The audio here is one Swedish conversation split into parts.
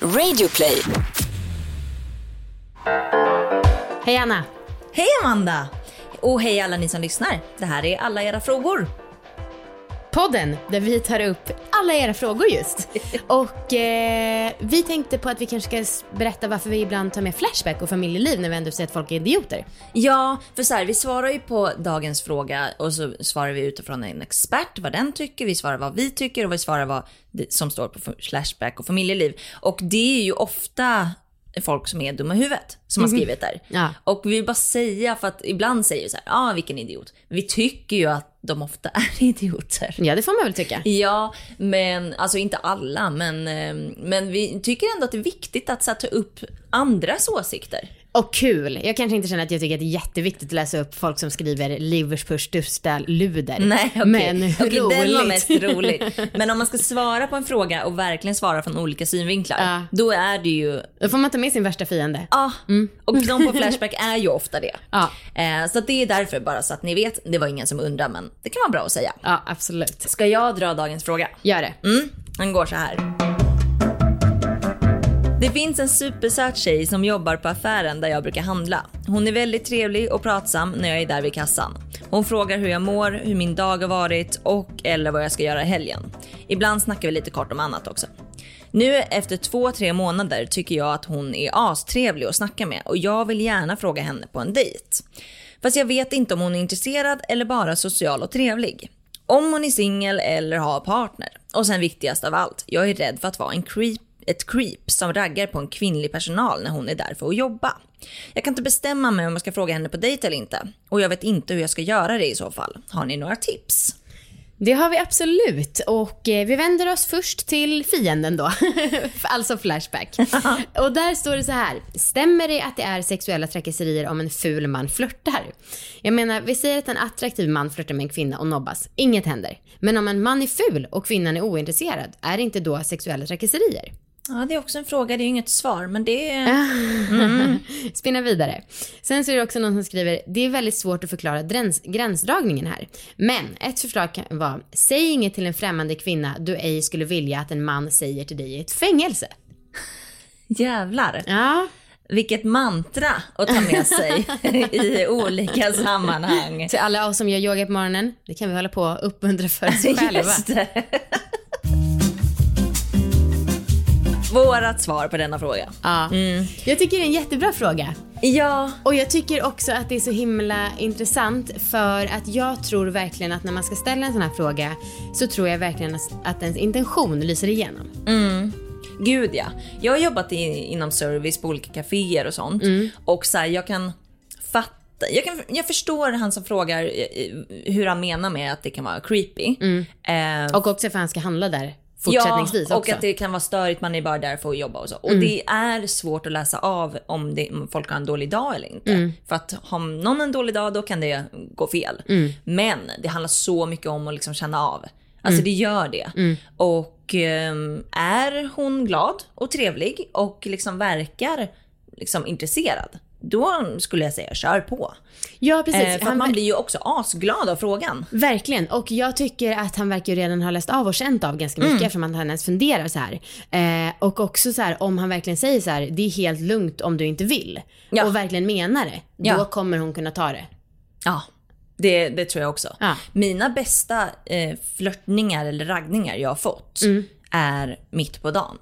Radioplay. Hej Anna! Hej Amanda! Och hej alla ni som lyssnar. Det här är alla era frågor. Podden där vi tar upp alla era frågor just. Och eh, vi tänkte på att vi kanske ska berätta varför vi ibland tar med Flashback och familjeliv när vi ändå säger att folk är idioter. Ja, för så här, vi svarar ju på dagens fråga och så svarar vi utifrån en expert, vad den tycker, vi svarar vad vi tycker och vi svarar vad som står på Flashback och familjeliv. Och det är ju ofta folk som är dumma i huvudet som har skrivit där. Ja. Och vi vill bara säga, för att ibland säger vi så här, ja ah, vilken idiot. Vi tycker ju att de ofta är idioter. Ja, det får man väl tycka. Ja, men alltså inte alla, men, eh, men vi tycker ändå att det är viktigt att så, här, ta upp andras åsikter. Och kul. Jag kanske inte känner att jag tycker att det är jätteviktigt att läsa upp folk som skriver Liverpools största luder. Nej, okej. Men Okej, roligt. Den var mest rolig. Men om man ska svara på en fråga och verkligen svara från olika synvinklar, Ja. då är det ju Då får man ta med sin värsta fiende. Ja, och de på Flashback är ju ofta det. Ja. Eh, så det är därför, bara så att ni vet, det var ingen som undrar, men det kan vara bra att säga. Ja, absolut. Ska jag dra dagens fråga? Gör det. Mm, den går så här. Det finns en supersöt tjej som jobbar på affären där jag brukar handla. Hon är väldigt trevlig och pratsam när jag är där vid kassan. Hon frågar hur jag mår, hur min dag har varit och eller vad jag ska göra i helgen. Ibland snackar vi lite kort om annat också. Nu efter två, tre månader tycker jag att hon är astrevlig att snacka med och jag vill gärna fråga henne på en dejt. Fast jag vet inte om hon är intresserad eller bara social och trevlig. Om hon är singel eller har partner. Och sen viktigast av allt, jag är rädd för att vara en creep, ett creep som raggar på en kvinnlig personal när hon är där för att jobba. Jag kan inte bestämma mig om jag ska fråga henne på dejt eller inte. Och jag vet inte hur jag ska göra det i så fall. Har ni några tips? Det har vi absolut. Och eh, vi vänder oss först till fienden då. alltså Flashback. och där står det så här. Stämmer det att det är sexuella trakasserier om en ful man flörtar? Jag menar, vi säger att en attraktiv man flörtar med en kvinna och nobbas. Inget händer. Men om en man är ful och kvinnan är ointresserad, är det inte då sexuella trakasserier? Ja, det är också en fråga, det är inget svar, men det är... Spinna vidare. Sen så är det också någon som skriver, det är väldigt svårt att förklara gräns, gränsdragningen här. Men ett förslag kan vara, säg inget till en främmande kvinna du ej skulle vilja att en man säger till dig i ett fängelse. Jävlar. Ja. Vilket mantra att ta med sig i olika sammanhang. Till alla oss som gör yoga på morgonen, det kan vi hålla på och uppmuntra för oss själva. Just det. Vårat svar på denna fråga. Ja. Jag tycker det är en jättebra fråga. Ja, Och jag tycker också att det är så himla intressant för att jag tror verkligen att när man ska ställa en sån här fråga så tror jag verkligen att, ens intention lyser igenom. gud ja. Jag har jobbat i, inom service på olika kaféer och sånt. Och så här, jag kan fatta jag, kan, jag förstår han som frågar eh, hur han menar med att det kan vara creepy. Eh, Och också för att han ska handla där fortsättningsvis ja, och också. att det kan vara störigt, man är bara där för att jobba och så. Och Mm. det är svårt att läsa av om, det, om folk har en dålig dag eller inte. Mm. För att har någon en dålig dag, då kan det gå fel. Mm. Men det handlar så mycket om att liksom känna av. Alltså det gör det. Mm. Och ehm, är hon glad och trevlig och liksom verkar liksom intresserad, då skulle jag säga kör på. Ja, precis. Eh, för Han man blir ju också asglad av frågan. Verkligen. Och jag tycker att han verkar ju redan ha läst av och känt av ganska mycket eftersom han ens funderar så här. Eh, och också så här, om han verkligen säger så här, det är helt lugnt om du inte vill. Ja. Och verkligen menar det. Då Ja. kommer hon kunna ta det. Ja, det, det tror jag också. Ja. Mina bästa eh, flörtningar eller raggningar jag har fått Mm. är mitt på dagen.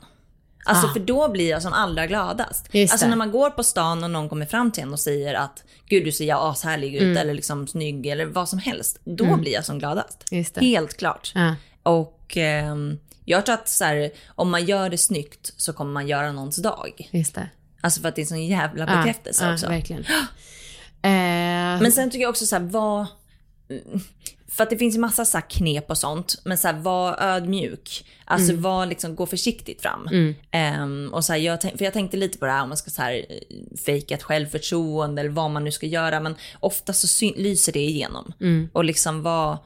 Alltså Ah. för då blir jag som allra gladast. Just alltså det. när man går på stan och någon kommer fram till en och säger att gud du ser jag ashärlig ut Mm. eller liksom snygg eller vad som helst. Då blir jag som gladast. Helt klart. Ja. Och ehm, jag tror att så här, om man gör det snyggt så kommer man göra någons dag. Just det. Alltså för att det är en sån jävla Ja, bekräftelse ja, också. verkligen. Eh, Men sen tycker jag också så här, vad... För att det finns ju massa så knep och sånt. Men så här, var ödmjuk. Alltså Mm. var liksom, gå försiktigt fram. Ehm, och så här, jag, för jag tänkte lite på det här om man ska så här, fejka ett självförtroende eller vad man nu ska göra. Men ofta så lyser det igenom. Mm. Och liksom var,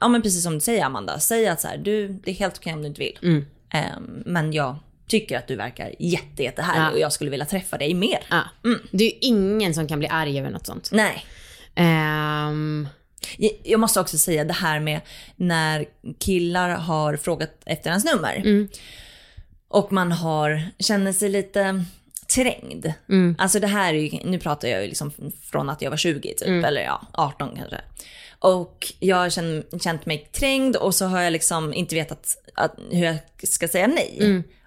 ja men precis som du säger Amanda. Säg att så här, du, det är helt okej om du inte vill. Mm. Ehm, men jag tycker att du verkar jätte, jättehärlig Ja. och jag skulle vilja träffa dig mer. ja. Det är ju ingen som kan bli arg över något sånt. Nej. Ehm, Jag- måste också säga det här med när killar har frågat efter ens nummer. och man har, känner sig lite trängd. Alltså det här är ju, nu pratar jag ju liksom från att jag var 20 typ, eller ja, 18 kanske. Och jag har känt, känt mig trängd och så har jag liksom inte vetat att, hur jag ska säga nej.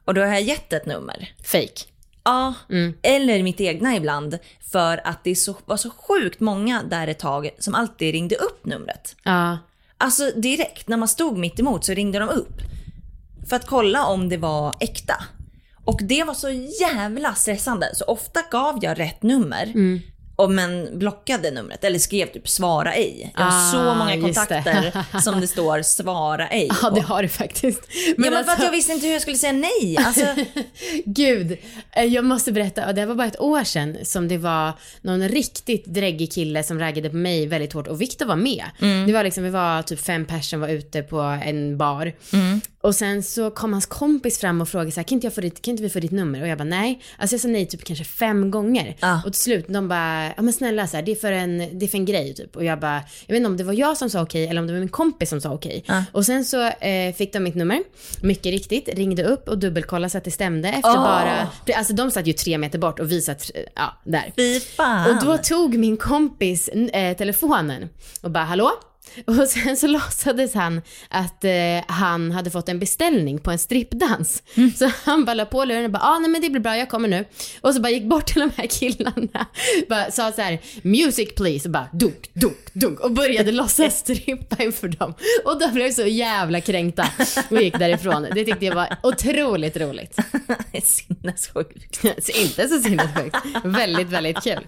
Och då har jag gett ett nummer. Fake. Ja, eller mitt egna ibland. För att det så, var så sjukt många där ett tag som alltid ringde upp numret. Ja. Alltså direkt när man stod mitt emot så ringde de upp. För att kolla om det var äkta. Och det var så jävla stressande. Så ofta gav jag rätt nummer. Och men blockade numret eller skrev typ svara ej. Jag har så Ah, många just kontakter som det står svara ej. Ja, det på. har du faktiskt. Ja, men för alltså- att jag visste inte hur jag skulle säga nej. Alltså, Gud, eh, jag måste berätta, det var bara ett år sedan som det var någon riktigt dräggig kille som raggade på mig väldigt hårt och Viktor var med. Det var liksom, vi var typ fem personer var ute på en bar. Och sen så kom hans kompis fram och frågade så här, kan inte, jag få ditt, kan inte vi få ditt nummer? Och jag bara nej. Alltså jag sa nej typ kanske fem gånger. Ja. Och till slut de bara, ja men snälla så här, det är för en, det är för en grej typ. Och jag bara, jag vet inte om det var jag som sa okej eller om det var min kompis som sa okej. Ja. Och sen så eh, fick de mitt nummer, mycket riktigt, ringde upp och dubbelkollade så att det stämde efter Åh. bara, alltså de satt ju tre meter bort och vi satt, ja, där. fy fan. Och då tog min kompis eh, telefonen och bara hallå? Och sen så låtsades han att eh, han hade fått en beställning på en strippdans. Så han bara la på luren och bara ah, nej men det blir bra, jag kommer nu. Och så bara gick bort till de här killarna. Bara sa så här music please och bara dunk, dunk, dunk och började låtsas strippa inför dem. Och de blev så jävla kränkta och gick därifrån. Det tyckte jag var otroligt roligt. Sinnessjukt. Inte så sinnessjukt. Väldigt, väldigt kul.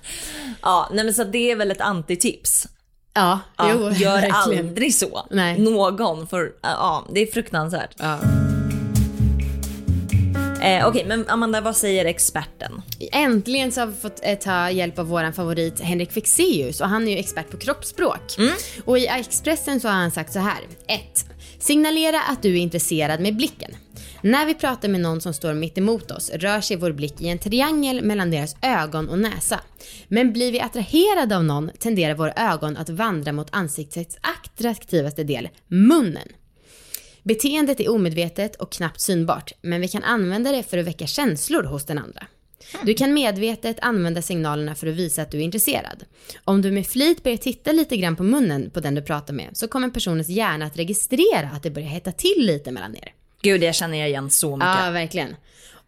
Ja, nej men så det är väl ett antitips. Ja, Ja, jo, gör verkligen. aldrig så. Nej. Någon får, ja det är fruktansvärt. Ja. Eh, Okej, men Amanda vad säger experten? Äntligen så har vi fått eh, ta hjälp av våran favorit Henrik Fexeus och han är ju expert på kroppsspråk. Och i Expressen så har han sagt så här. 1. Signalera att du är intresserad med blicken. När vi pratar med någon som står mitt emot oss rör sig vår blick i en triangel mellan deras ögon och näsa. Men blir vi attraherade av någon tenderar våra ögon att vandra mot ansiktets attraktivaste del, munnen. Beteendet är omedvetet och knappt synbart, men vi kan använda det för att väcka känslor hos den andra. Du kan medvetet använda signalerna för att visa att du är intresserad. Om du med flit börjar titta lite grann på munnen på den du pratar med så kommer personens hjärna att registrera att det börjar hetta till lite mellan er. Gud, jag känner igen så mycket. Ja, verkligen.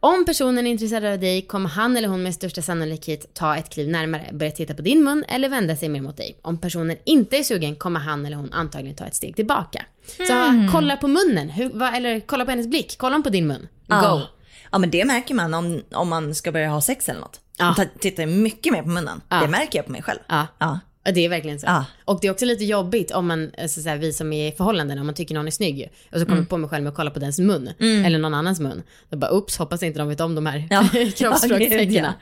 Om personen är intresserad av dig kommer han eller hon med största sannolikhet ta ett kliv närmare, börja titta på din mun eller vända sig mer mot dig. Om personen inte är sugen kommer han eller hon antagligen ta ett steg tillbaka. Så kolla på munnen, hur, vad, eller kolla på hennes blick, kolla på din mun. Go. Ja. ja, men det märker man om, om man ska börja ha sex eller något. Ja. Man tittar mycket mer på munnen. Ja. Det märker jag på mig själv. Ja. Det är verkligen så. Ja. Och det är också lite jobbigt om man, alltså, så här, vi som är i förhållanden, om man tycker någon är snygg och så kommer jag på mig själv med att kolla på dens mun, eller någon annans mun. Då bara, ups, hoppas inte de vet om de här Ja. kroppsspråkstecknen.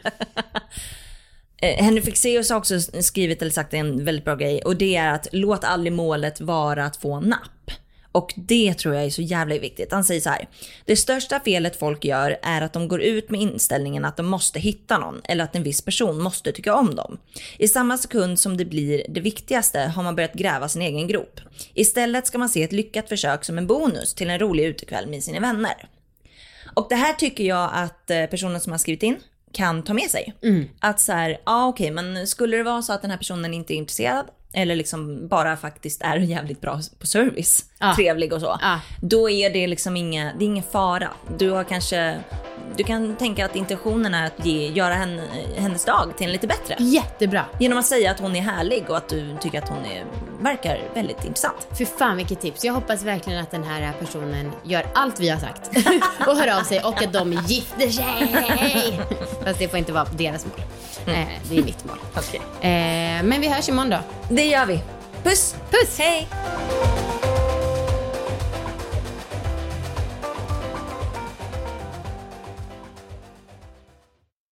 Eh, Henry Fexeus har också skrivit eller sagt en väldigt bra grej och det är att låt aldrig målet vara att få napp. Och det tror jag är så jävla viktigt. Han säger så här. Det största felet folk gör är att de går ut med inställningen att de måste hitta någon eller att en viss person måste tycka om dem. I samma sekund som det blir det viktigaste har man börjat gräva sin egen grop. Istället ska man se ett lyckat försök som en bonus till en rolig utekväll med sina vänner. Och det här tycker jag att eh, personen som har skrivit in kan ta med sig. Att så här, ja okej men skulle det vara så att den här personen inte är intresserad eller liksom bara faktiskt är jävligt bra på service, Ja. trevlig och så. Ja. Då är det liksom inga, det är ingen fara. Du har kanske, du kan tänka att intentionen är att ge, göra henne, hennes dag till en lite bättre. Jättebra. Genom att säga att hon är härlig och att du tycker att hon är, verkar väldigt intressant. Fy fan vilket tips. Jag hoppas verkligen att den här personen gör allt vi har sagt och hör av sig och att de gifter sig. Fast det får inte vara deras mål. Eh, det är mitt mål. Okej. Eh, men vi hörs imorgon då. Det gör vi. Puss! Puss! Hej!